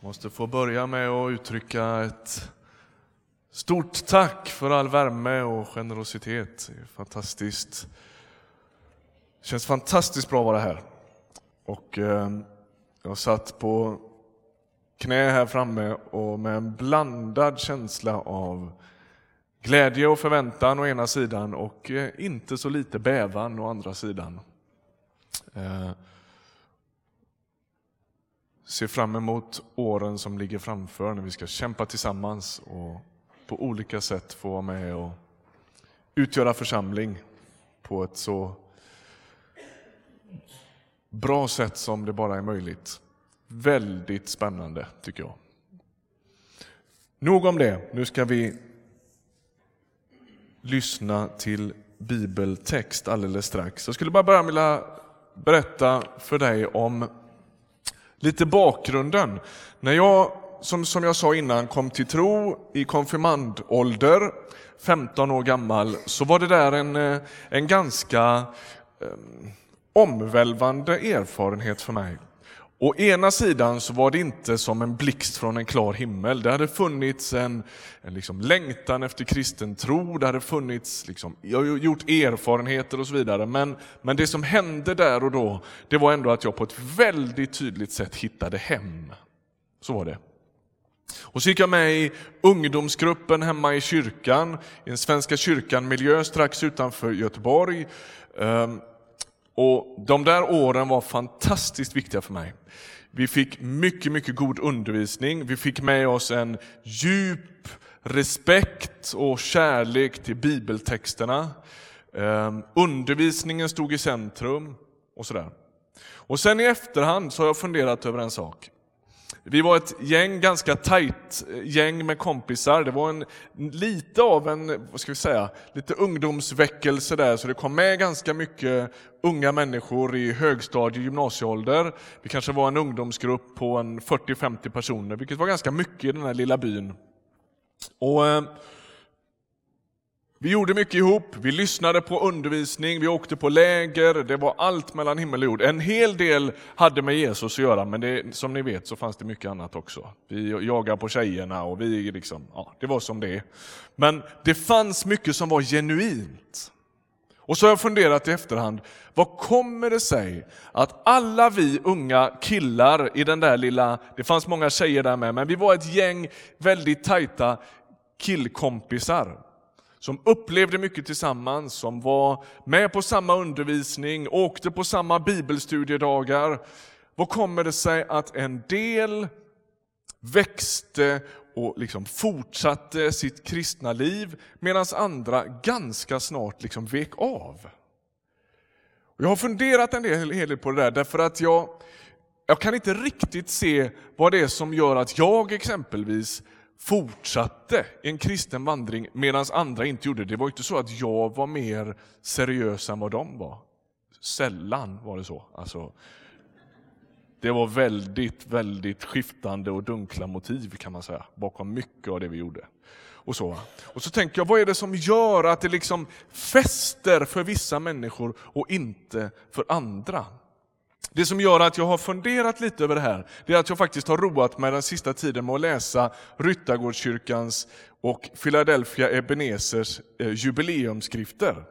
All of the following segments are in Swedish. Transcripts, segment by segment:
måste få börja med att uttrycka ett stort tack för all värme och generositet. Det är fantastiskt. Det känns fantastiskt bra att vara här. Och eh, jag satt på knä här framme och med en blandad känsla av glädje och förväntan å ena sidan och eh, inte så lite bävan å andra sidan. Eh, se ser fram emot åren som ligger framför när vi ska kämpa tillsammans och på olika sätt få vara med och utgöra församling på ett så bra sätt som det bara är möjligt. Väldigt spännande tycker jag. Nog om det. Nu ska vi lyssna till bibeltext alldeles strax. Jag skulle bara börja vilja berätta för dig om lite bakgrunden. När jag, som, som jag sa innan, kom till tro i konfirmandålder, 15 år gammal, så var det där en, eh, en ganska um, omvälvande erfarenhet för mig. Å ena sidan så var det inte som en blixt från en klar himmel. Det hade funnits en, en liksom längtan efter kristen tro, det hade funnits, liksom, jag har gjort erfarenheter och så vidare. Men, men det som hände där och då, det var ändå att jag på ett väldigt tydligt sätt hittade hem. Så var det. Och så gick jag med i ungdomsgruppen hemma i kyrkan, i den Svenska kyrkan-miljö strax utanför Göteborg. Ehm, och De där åren var fantastiskt viktiga för mig. Vi fick mycket, mycket god undervisning. Vi fick med oss en djup respekt och kärlek till bibeltexterna. Um, undervisningen stod i centrum och sådär. Och sen i efterhand så har jag funderat över en sak. Vi var ett gäng, ganska tajt eh, gäng med kompisar. Det var en, lite av en, vad ska vi säga, lite ungdomsväckelse där, så det kom med ganska mycket unga människor i högstadie och gymnasieålder. Vi kanske var en ungdomsgrupp på en 40-50 personer, vilket var ganska mycket i den här lilla byn. Och eh, vi gjorde mycket ihop, vi lyssnade på undervisning, vi åkte på läger, det var allt mellan himmel och jord. En hel del hade med Jesus att göra, men det, som ni vet så fanns det mycket annat också. Vi jagade på tjejerna och vi liksom, ja, det var som det är. Men det fanns mycket som var genuint. Och så har jag funderat i efterhand, vad kommer det sig att alla vi unga killar i den där lilla, det fanns många tjejer där med, men vi var ett gäng väldigt tajta killkompisar som upplevde mycket tillsammans, som var med på samma undervisning, åkte på samma bibelstudiedagar. Vad kommer det sig att en del växte och liksom fortsatte sitt kristna liv medan andra ganska snart liksom vek av? Jag har funderat en del, hel del på det där därför att jag, jag kan inte riktigt se vad det är som gör att jag exempelvis fortsatte en kristen vandring medan andra inte gjorde det. Det var inte så att jag var mer seriös än vad de var. Sällan var det så. Alltså, det var väldigt, väldigt skiftande och dunkla motiv kan man säga bakom mycket av det vi gjorde. Och så, och så tänker jag, vad är det som gör att det liksom fäster för vissa människor och inte för andra? Det som gör att jag har funderat lite över det här, det är att jag faktiskt har roat mig den sista tiden med att läsa Ryttargårdskyrkans och Philadelphia Ebenezers eh, jubileumsskrifter.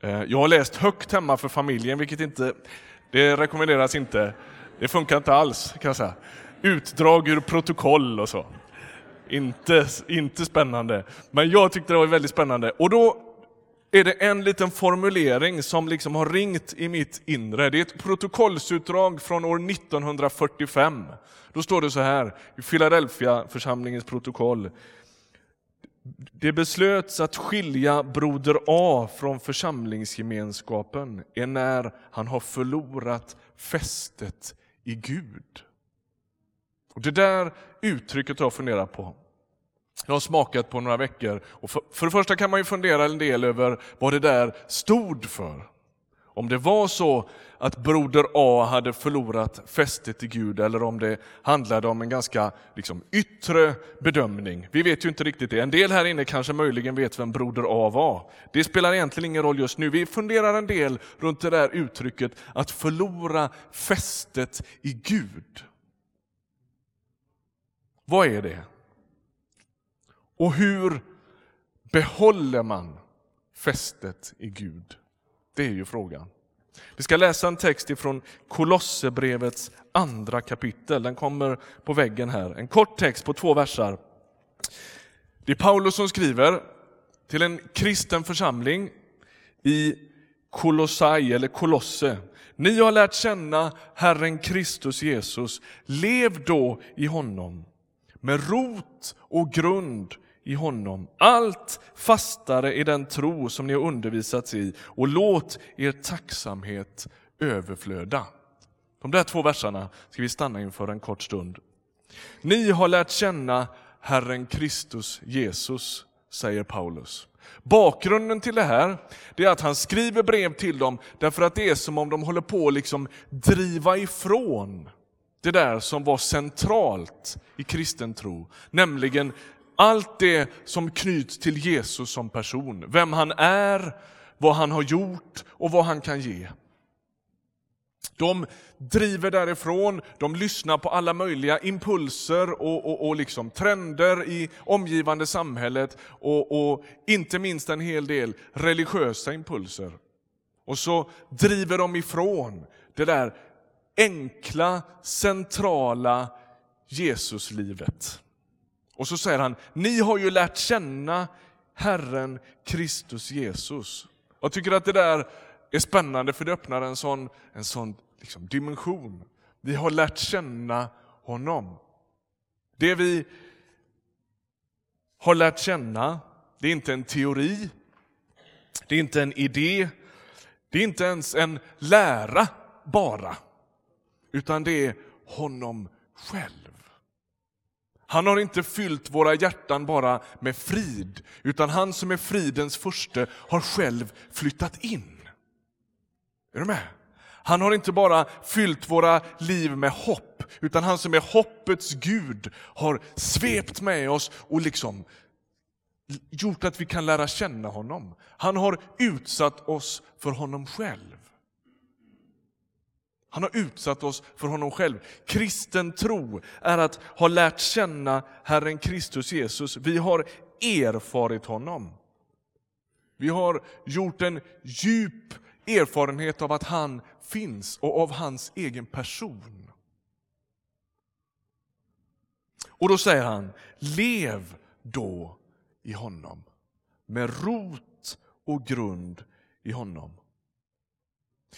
Eh, jag har läst högt hemma för familjen, vilket inte, det rekommenderas inte. Det funkar inte alls kan jag säga. Utdrag ur protokoll och så. Inte, inte spännande. Men jag tyckte det var väldigt spännande. Och då är det en liten formulering som liksom har ringt i mitt inre. Det är ett protokollsutdrag från år 1945. Då står det så här i Philadelphia församlingens protokoll. Det beslöts att skilja broder A från församlingsgemenskapen är när han har förlorat fästet i Gud. Och Det där uttrycket har jag funderat på. Jag har smakat på några veckor. Och för, för det första kan man ju fundera en del över vad det där stod för. Om det var så att broder A hade förlorat fästet i Gud eller om det handlade om en ganska liksom, yttre bedömning. Vi vet ju inte riktigt det. En del här inne kanske möjligen vet vem broder A var. Det spelar egentligen ingen roll just nu. Vi funderar en del runt det där uttrycket att förlora fästet i Gud. Vad är det? Och hur behåller man fästet i Gud? Det är ju frågan. Vi ska läsa en text ifrån Kolosserbrevets andra kapitel. Den kommer på väggen här. En kort text på två versar. Det är Paulus som skriver till en kristen församling i Kolossai eller Kolosse. Ni har lärt känna Herren Kristus Jesus. Lev då i honom med rot och grund i honom, allt fastare i den tro som ni har undervisats i och låt er tacksamhet överflöda. De där två verserna ska vi stanna inför en kort stund. Ni har lärt känna Herren Kristus Jesus, säger Paulus. Bakgrunden till det här är att han skriver brev till dem därför att det är som om de håller på att liksom driva ifrån det där som var centralt i kristen tro, nämligen allt det som knyts till Jesus som person. Vem han är, vad han har gjort och vad han kan ge. De driver därifrån, de lyssnar på alla möjliga impulser och, och, och liksom trender i omgivande samhället och, och inte minst en hel del religiösa impulser. Och så driver de ifrån det där enkla, centrala Jesuslivet. Och så säger han, ni har ju lärt känna Herren Kristus Jesus. Jag tycker att det där är spännande för det öppnar en sån, en sån liksom dimension. Vi har lärt känna honom. Det vi har lärt känna, det är inte en teori, det är inte en idé, det är inte ens en lära bara, utan det är honom själv. Han har inte fyllt våra hjärtan bara med frid, utan han som är fridens första har själv flyttat in. Är du med? Han har inte bara fyllt våra liv med hopp, utan han som är hoppets Gud har svept med oss och liksom gjort att vi kan lära känna honom. Han har utsatt oss för honom själv. Han har utsatt oss för honom själv. Kristen tro är att ha lärt känna Herren Kristus Jesus. Vi har erfarit honom. Vi har gjort en djup erfarenhet av att han finns och av hans egen person. Och då säger han, lev då i honom med rot och grund i honom.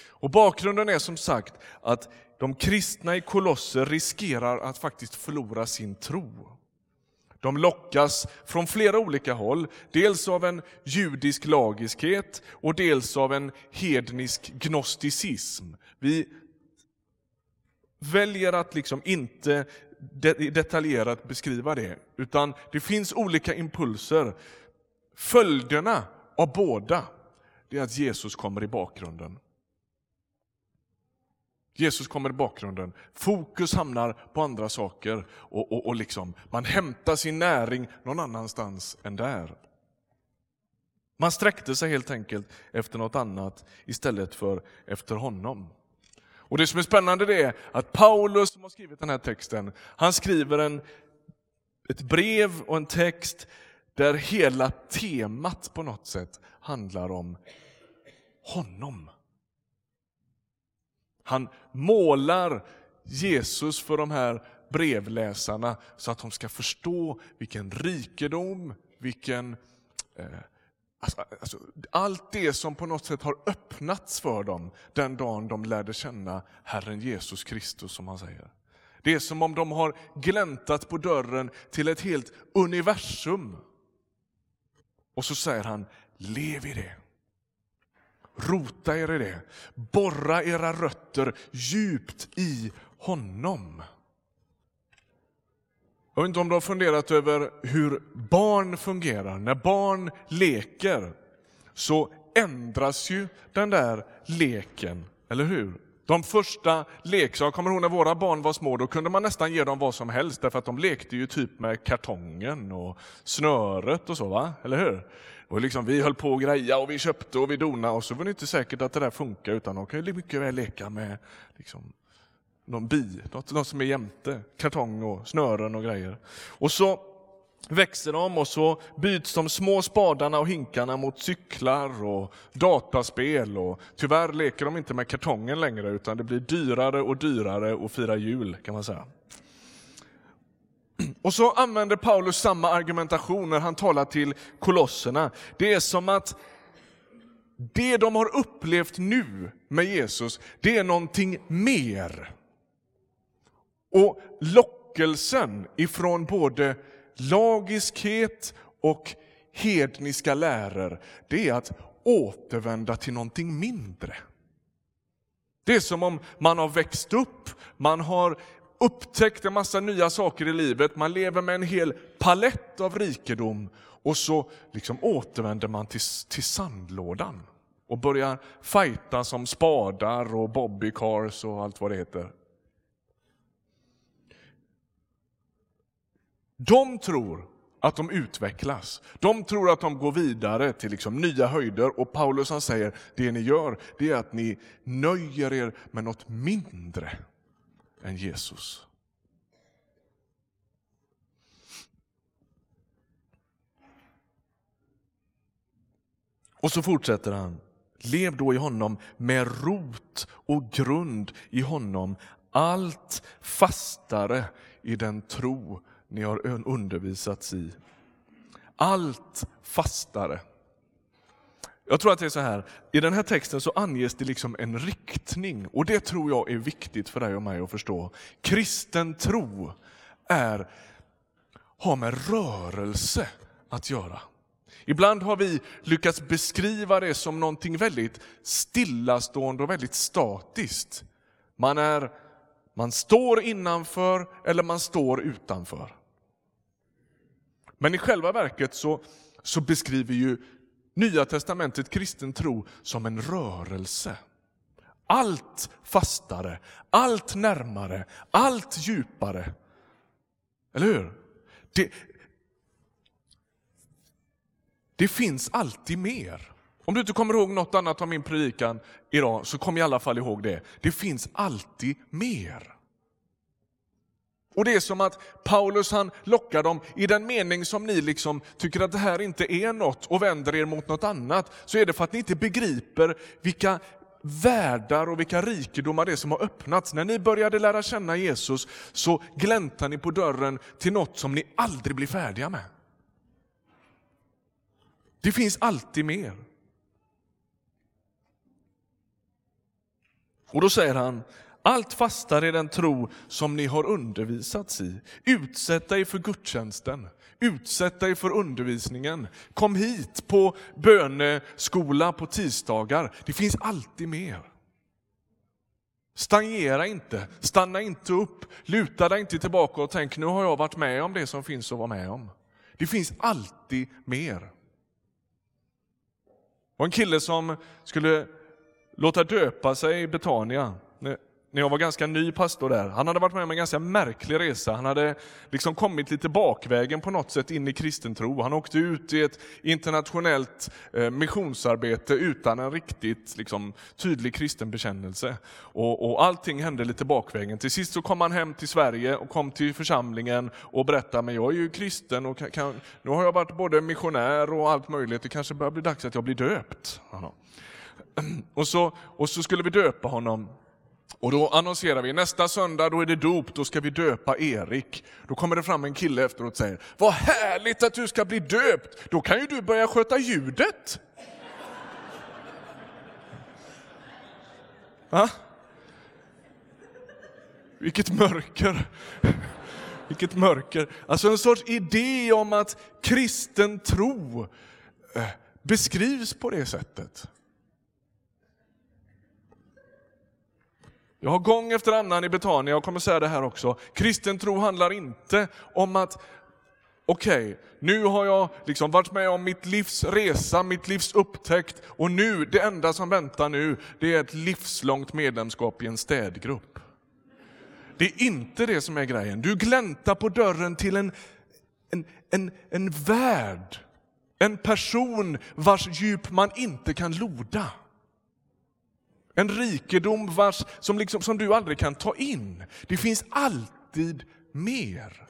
Och Bakgrunden är som sagt att de kristna i Kolosser riskerar att faktiskt förlora sin tro. De lockas från flera olika håll, dels av en judisk lagiskhet och dels av en hednisk gnosticism. Vi väljer att liksom inte detaljerat beskriva det, utan det finns olika impulser. Följderna av båda är att Jesus kommer i bakgrunden. Jesus kommer i bakgrunden. Fokus hamnar på andra saker och, och, och liksom, man hämtar sin näring någon annanstans än där. Man sträckte sig helt enkelt efter något annat istället för efter honom. Och Det som är spännande är att Paulus som har skrivit den här texten, han skriver en, ett brev och en text där hela temat på något sätt handlar om honom. Han målar Jesus för de här brevläsarna så att de ska förstå vilken rikedom, vilken... Eh, alltså, alltså, allt det som på något sätt har öppnats för dem den dagen de lärde känna Herren Jesus Kristus, som han säger. Det är som om de har gläntat på dörren till ett helt universum. Och så säger han, lev i det. Rota er i det. Borra era rötter djupt i honom. Jag vet inte om du har funderat över hur barn fungerar. När barn leker så ändras ju den där leken, eller hur? De första leksakerna, kommer ihåg när våra barn var små, då kunde man nästan ge dem vad som helst därför att de lekte ju typ med kartongen och snöret och så, va? eller hur? Och liksom, vi höll på att greja och vi köpte och vi donade och så var det inte säkert att det där funkar utan de kan ju mycket väl leka med liksom, någon bi, något, något som är jämte, kartong och snören och grejer. Och så växer de och så byts de små spadarna och hinkarna mot cyklar och dataspel och tyvärr leker de inte med kartongen längre utan det blir dyrare och dyrare att fira jul kan man säga. Och så använder Paulus samma argumentation när han talar till kolosserna. Det är som att det de har upplevt nu med Jesus, det är någonting mer. Och lockelsen ifrån både lagiskhet och hedniska läror, det är att återvända till någonting mindre. Det är som om man har växt upp, man har upptäckt en massa nya saker i livet, man lever med en hel palett av rikedom och så liksom återvänder man till, till sandlådan och börjar fighta som spadar och bobbycars och allt vad det heter. De tror att de utvecklas. De tror att de går vidare till liksom nya höjder och Paulus han säger, det ni gör det är att ni nöjer er med något mindre än Jesus. Och så fortsätter han. Lev då i honom med rot och grund i honom, allt fastare i den tro ni har undervisats i. Allt fastare. Jag tror att det är så här, i den här texten så anges det liksom en riktning och det tror jag är viktigt för dig och mig att förstå. Kristen tro är, har med rörelse att göra. Ibland har vi lyckats beskriva det som någonting väldigt stillastående och väldigt statiskt. Man, är, man står innanför eller man står utanför. Men i själva verket så, så beskriver ju Nya testamentet kristen tro som en rörelse. Allt fastare, allt närmare, allt djupare. Eller hur? Det, det finns alltid mer. Om du inte kommer ihåg något annat av min predikan idag, så kom i alla fall ihåg det. Det finns alltid mer. Och det är som att Paulus han lockar dem i den mening som ni liksom tycker att det här inte är något och vänder er mot något annat, så är det för att ni inte begriper vilka världar och vilka rikedomar det är som har öppnats. När ni började lära känna Jesus så gläntar ni på dörren till något som ni aldrig blir färdiga med. Det finns alltid mer. Och då säger han, allt fastare i den tro som ni har undervisats i. Utsätt dig för gudstjänsten, utsätt dig för undervisningen. Kom hit på böneskola på tisdagar. Det finns alltid mer. Stagnera inte, stanna inte upp, luta dig inte tillbaka och tänk nu har jag varit med om det som finns att vara med om. Det finns alltid mer. Och en kille som skulle låta döpa sig i Betania när jag var ganska ny pastor där. Han hade varit med om en ganska märklig resa. Han hade liksom kommit lite bakvägen på något sätt in i kristen tro. Han åkte ut i ett internationellt eh, missionsarbete utan en riktigt liksom, tydlig kristen bekännelse. Och, och allting hände lite bakvägen. Till sist så kom han hem till Sverige och kom till församlingen och berättade, men jag är ju kristen och kan, nu har jag varit både missionär och allt möjligt. Det kanske börjar bli dags att jag blir döpt. Och så, och så skulle vi döpa honom och då annonserar vi, nästa söndag då är det dop, då ska vi döpa Erik. Då kommer det fram en kille efteråt och säger, vad härligt att du ska bli döpt, då kan ju du börja sköta ljudet. Va? Vilket mörker. Vilket mörker. Alltså en sorts idé om att kristen tro eh, beskrivs på det sättet. Jag har gång efter annan i Betania, och kommer säga det här också, kristen tro handlar inte om att okej, okay, nu har jag liksom varit med om mitt livs resa, mitt livs upptäckt och nu, det enda som väntar nu, det är ett livslångt medlemskap i en städgrupp. Det är inte det som är grejen. Du gläntar på dörren till en, en, en, en värld, en person vars djup man inte kan loda. En rikedom vars, som, liksom, som du aldrig kan ta in. Det finns alltid mer.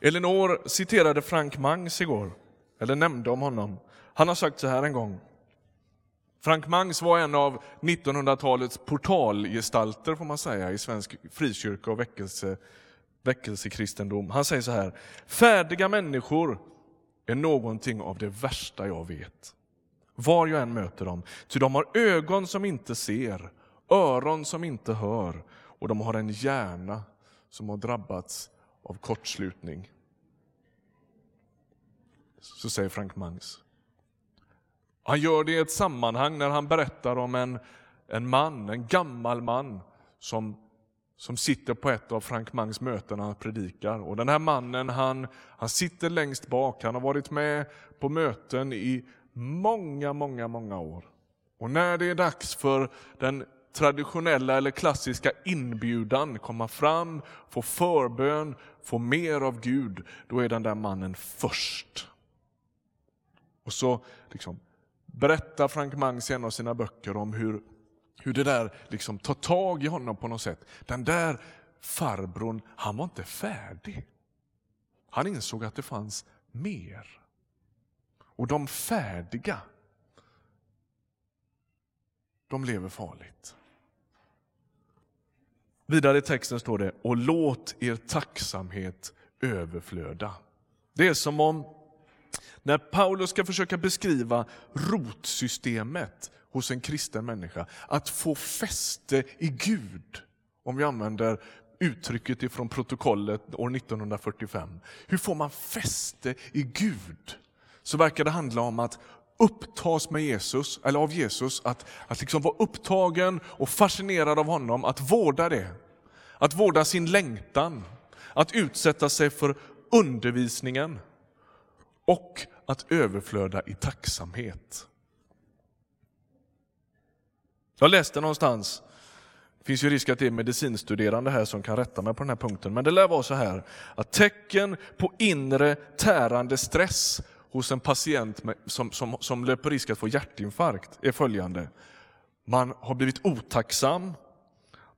Elinor citerade Frank Mangs igår, eller nämnde om honom. Han har sagt så här en gång. Frank Mangs var en av 1900-talets portalgestalter får man säga i svensk frikyrka och väckelse, väckelsekristendom. Han säger så här, färdiga människor är någonting av det värsta jag vet. Var jag än möter dem, ty de har ögon som inte ser, öron som inte hör och de har en hjärna som har drabbats av kortslutning. Så säger Frank Mangs. Han gör det i ett sammanhang när han berättar om en, en man, en gammal man som, som sitter på ett av Frank Mangs möten när han predikar. Och den här mannen han, han sitter längst bak, han har varit med på möten i många, många, många år. Och när det är dags för den traditionella eller klassiska inbjudan, komma fram, få förbön, få mer av Gud, då är den där mannen först. Och så liksom berättar Frank Mangs i en av sina böcker om hur, hur det där liksom tar tag i honom på något sätt. Den där farbrorn, han var inte färdig. Han insåg att det fanns mer. Och de färdiga, de lever farligt. Vidare i texten står det, och låt er tacksamhet överflöda. Det är som om när Paulus ska försöka beskriva rotsystemet hos en kristen människa, att få fäste i Gud, om vi använder uttrycket ifrån protokollet år 1945. Hur får man fäste i Gud? Så verkar det handla om att upptas med Jesus, eller av Jesus, att, att liksom vara upptagen och fascinerad av honom, att vårda det. Att vårda sin längtan, att utsätta sig för undervisningen och att överflöda i tacksamhet. Jag läste någonstans, det finns ju risk att det är medicinstuderande här som kan rätta mig på den här punkten, men det lär vara så här att tecken på inre tärande stress hos en patient med, som, som, som löper risk att få hjärtinfarkt är följande. Man har blivit otacksam,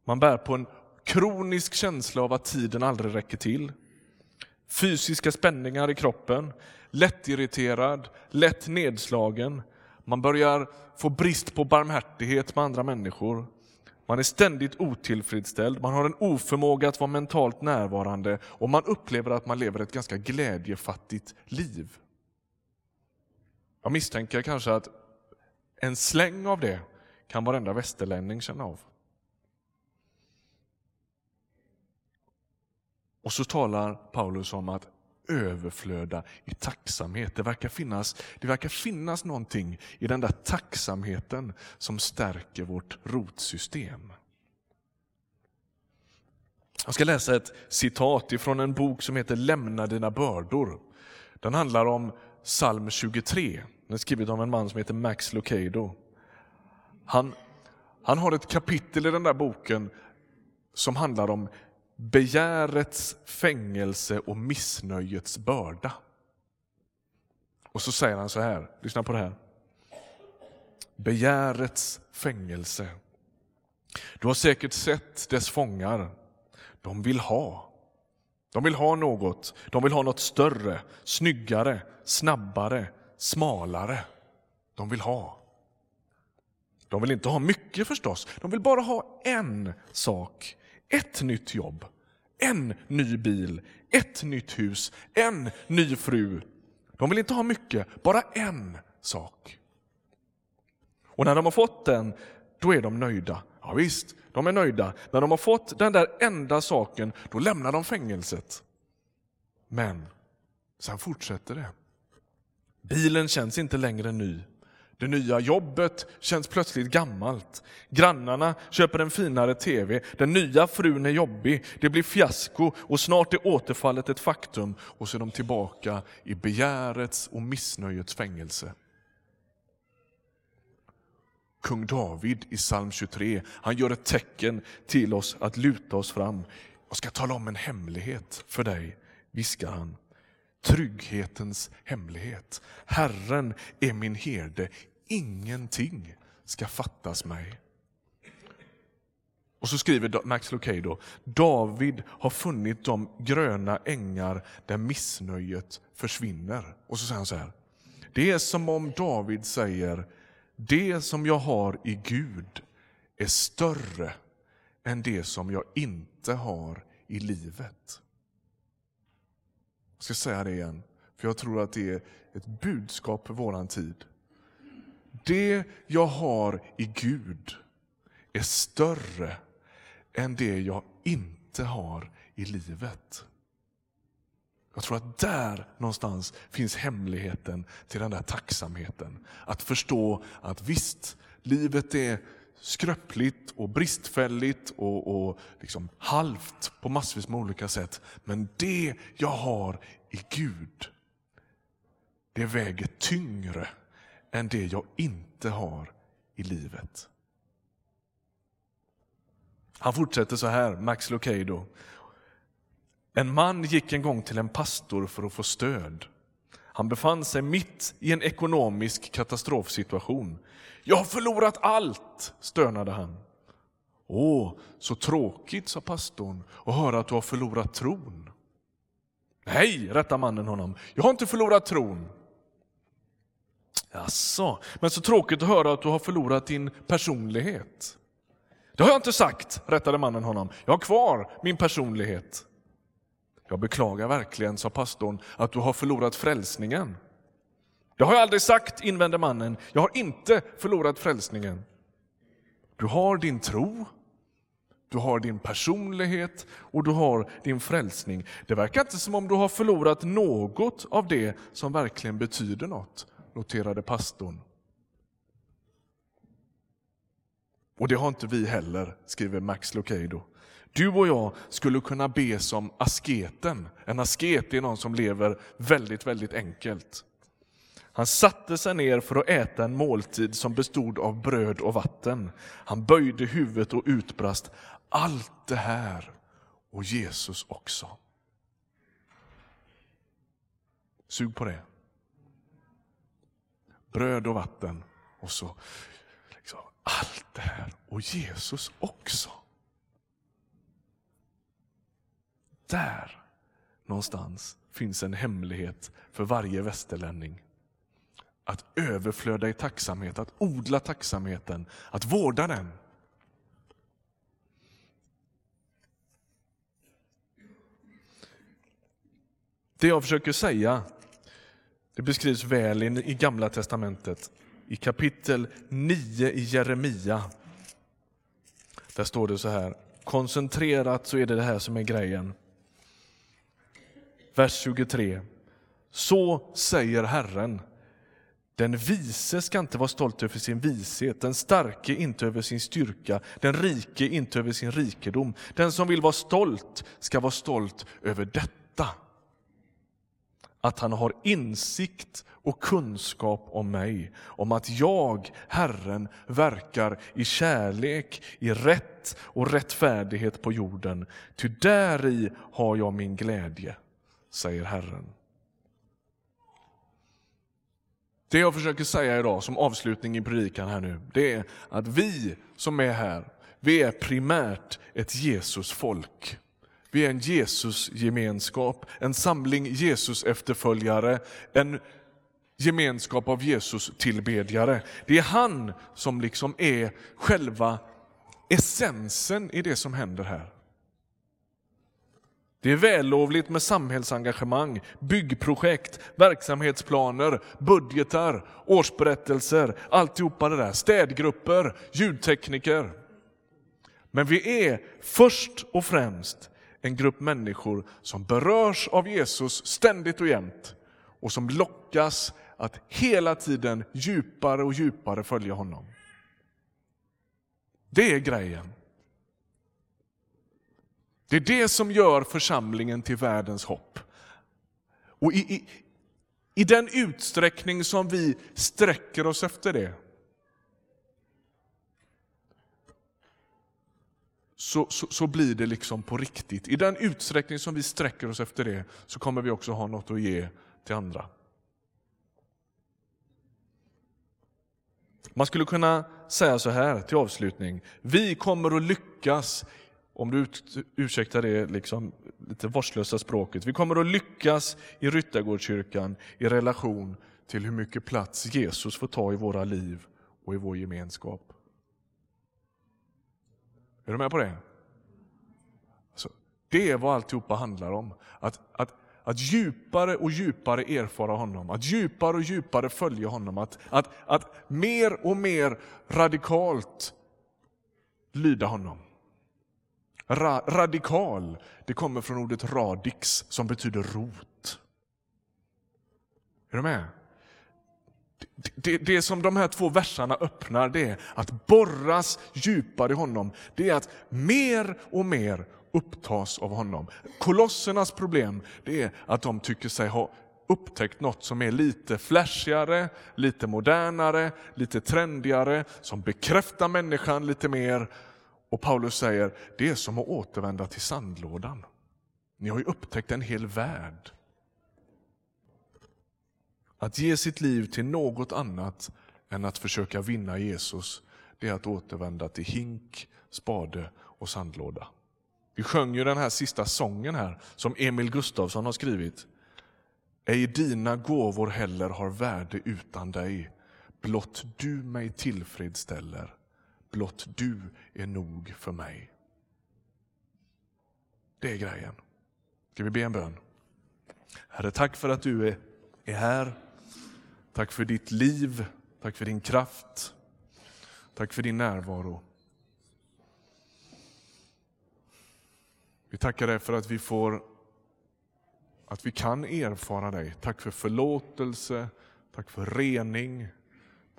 man bär på en kronisk känsla av att tiden aldrig räcker till, fysiska spänningar i kroppen, lättirriterad, lätt nedslagen. Man börjar få brist på barmhärtighet med andra människor. Man är ständigt otillfredsställd, man har en oförmåga att vara mentalt närvarande och man upplever att man lever ett ganska glädjefattigt liv. Jag misstänker kanske att en släng av det kan varenda västerlänning känna av. Och så talar Paulus om att överflöda i tacksamhet. Det verkar, finnas, det verkar finnas någonting i den där tacksamheten som stärker vårt rotsystem. Jag ska läsa ett citat ifrån en bok som heter Lämna dina bördor. Den handlar om psalm 23. Den är skriven av en man som heter Max Lucado. Han, han har ett kapitel i den där boken som handlar om begärets fängelse och missnöjets börda. Och så säger han så här, lyssna på det här. Begärets fängelse. Du har säkert sett dess fångar. De vill ha. De vill ha något. De vill ha något större, snyggare, snabbare, smalare. De vill ha. De vill inte ha mycket förstås. De vill bara ha en sak ett nytt jobb, en ny bil, ett nytt hus, en ny fru. De vill inte ha mycket, bara en sak. Och när de har fått den, då är de nöjda. Ja, visst, de är nöjda. När de har fått den där enda saken, då lämnar de fängelset. Men sen fortsätter det. Bilen känns inte längre ny. Det nya jobbet känns plötsligt gammalt. Grannarna köper en finare tv. Den nya frun är jobbig. Det blir fiasko och snart är återfallet ett faktum och så är de tillbaka i begärets och missnöjets fängelse. Kung David i psalm 23, han gör ett tecken till oss att luta oss fram. Jag ska tala om en hemlighet för dig, viskar han trygghetens hemlighet. Herren är min herde, ingenting ska fattas mig. Och så skriver Max Lucado, David har funnit de gröna ängar där missnöjet försvinner. Och så säger han så här, det är som om David säger, det som jag har i Gud är större än det som jag inte har i livet. Jag ska säga det igen, för jag tror att det är ett budskap för våran tid. Det jag har i Gud är större än det jag inte har i livet. Jag tror att där någonstans finns hemligheten till den där tacksamheten. Att förstå att visst, livet är skröpligt och bristfälligt och, och liksom halvt på massvis med olika sätt. Men det jag har i Gud, det väger tyngre än det jag inte har i livet. Han fortsätter så här, Max Lucado. En man gick en gång till en pastor för att få stöd. Han befann sig mitt i en ekonomisk katastrofsituation. Jag har förlorat allt, stönade han. Åh, så tråkigt, sa pastorn, att höra att du har förlorat tron. Nej, rättade mannen honom, jag har inte förlorat tron. Jaså, men så tråkigt att höra att du har förlorat din personlighet. Det har jag inte sagt, rättade mannen honom. Jag har kvar min personlighet. Jag beklagar verkligen, sa pastorn, att du har förlorat frälsningen. Det har jag aldrig sagt, invände mannen. Jag har inte förlorat frälsningen. Du har din tro, du har din personlighet och du har din frälsning. Det verkar inte som om du har förlorat något av det som verkligen betyder något, noterade pastorn. Och det har inte vi heller, skriver Max Lucado. Du och jag skulle kunna be som asketen. En asket är någon som lever väldigt, väldigt enkelt. Han satte sig ner för att äta en måltid som bestod av bröd och vatten. Han böjde huvudet och utbrast, allt det här och Jesus också. Sug på det. Bröd och vatten och så liksom, allt det här och Jesus också. Där någonstans finns en hemlighet för varje västerlänning. Att överflöda i tacksamhet, att odla tacksamheten, att vårda den. Det jag försöker säga det beskrivs väl i Gamla testamentet. I kapitel 9 i Jeremia. Där står det så här, koncentrerat så är det det här som är grejen. Vers 23. Så säger Herren, den vise ska inte vara stolt över sin vishet, den starke inte över sin styrka, den rike inte över sin rikedom. Den som vill vara stolt ska vara stolt över detta. Att han har insikt och kunskap om mig, om att jag, Herren, verkar i kärlek, i rätt och rättfärdighet på jorden. Ty däri har jag min glädje säger Herren. Det jag försöker säga idag som avslutning i predikan här nu, det är att vi som är här, vi är primärt ett Jesusfolk. Vi är en Jesusgemenskap, en samling Jesus-efterföljare, en gemenskap av Jesus-tillbedjare. Det är han som liksom är själva essensen i det som händer här. Det är vällovligt med samhällsengagemang, byggprojekt, verksamhetsplaner, budgetar, årsberättelser, alltihopa det där. Städgrupper, ljudtekniker. Men vi är först och främst en grupp människor som berörs av Jesus ständigt och jämt och som lockas att hela tiden djupare och djupare följa honom. Det är grejen. Det är det som gör församlingen till världens hopp. Och i, i, i den utsträckning som vi sträcker oss efter det så, så, så, blir det liksom på riktigt. I den utsträckning som vi sträcker oss efter det så kommer vi också ha något att ge till andra. Man skulle kunna säga så här till avslutning. Vi kommer att lyckas, om du ursäktar det liksom lite vårdslösa språket, vi kommer att lyckas i Ryttargårdskyrkan i relation till hur mycket plats Jesus får ta i våra liv och i vår gemenskap. Är du med på det? Alltså, det är vad alltihopa handlar om. Att, att, att djupare och djupare erfara honom, att djupare och djupare följa honom, att, att, att mer och mer radikalt lyda honom. Ra, radikal, det kommer från ordet radix som betyder rot. Är du med? Det, det, som de här två verserna öppnar det är att borras djupare i honom. Det är att mer och mer upptas av honom. Kolossernas problem det är att de tycker sig ha upptäckt något som är lite flashigare, lite modernare, lite trendigare, som bekräftar människan lite mer. Och Paulus säger, det är som att återvända till sandlådan. Ni har ju upptäckt en hel värld. Att ge sitt liv till något annat än att försöka vinna Jesus, det är att återvända till hink, spade och sandlåda. Vi sjöng ju den här sista sången här som Emil Gustafsson har skrivit. Ej dina gåvor heller har värde utan dig. Blott du mig tillfredsställer. Blott du är nog för mig. Det är grejen. Ska vi be en bön? Herre, tack för att du är, är här. Tack för ditt liv, tack för din kraft, tack för din närvaro. Vi tackar dig för att vi får att vi kan erfara dig. Tack för förlåtelse, tack för rening.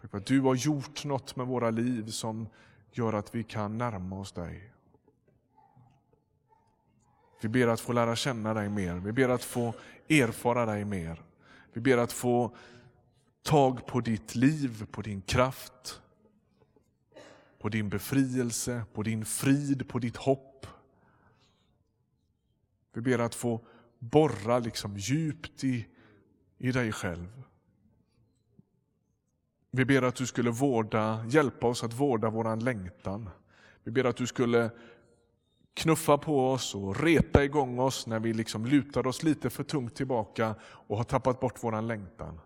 Tack för att du har gjort något med våra liv som gör att vi kan närma oss dig. Vi ber att få lära känna dig mer, vi ber att få erfara dig mer. Vi ber att få tag på ditt liv, på din kraft, på din befrielse, på din frid, på ditt hopp. Vi ber att få borra liksom djupt i, i dig själv. Vi ber att du skulle vårda, hjälpa oss att vårda våran längtan. Vi ber att du skulle knuffa på oss och reta igång oss när vi liksom lutar oss lite för tungt tillbaka och har tappat bort våran längtan.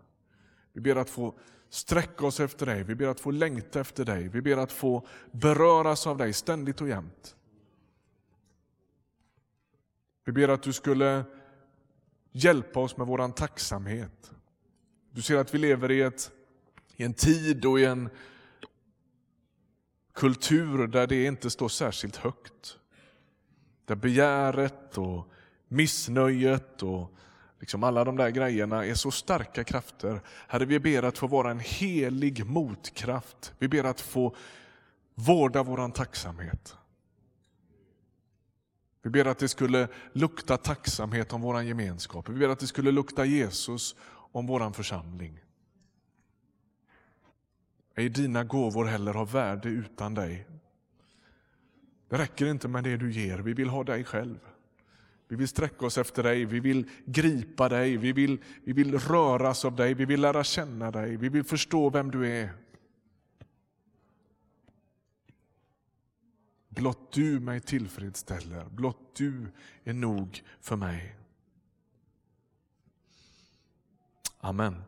Vi ber att få sträcka oss efter dig, vi ber att få längta efter dig, vi ber att få beröras av dig ständigt och jämt. Vi ber att du skulle hjälpa oss med vår tacksamhet. Du ser att vi lever i, ett, i en tid och i en kultur där det inte står särskilt högt. Där begäret och missnöjet och Liksom alla de där grejerna är så starka krafter. Herre, vi ber att få vara en helig motkraft. Vi ber att få vårda våran tacksamhet. Vi ber att det skulle lukta tacksamhet om vår gemenskap. Vi ber att det skulle lukta Jesus om vår församling. Ej dina gåvor heller har värde utan dig. Det räcker inte med det du ger, vi vill ha dig själv. Vi vill sträcka oss efter dig, vi vill gripa dig, vi vill, vi vill röras av dig, vi vill lära känna dig, vi vill förstå vem du är. Blott du mig tillfredsställer, blott du är nog för mig. Amen.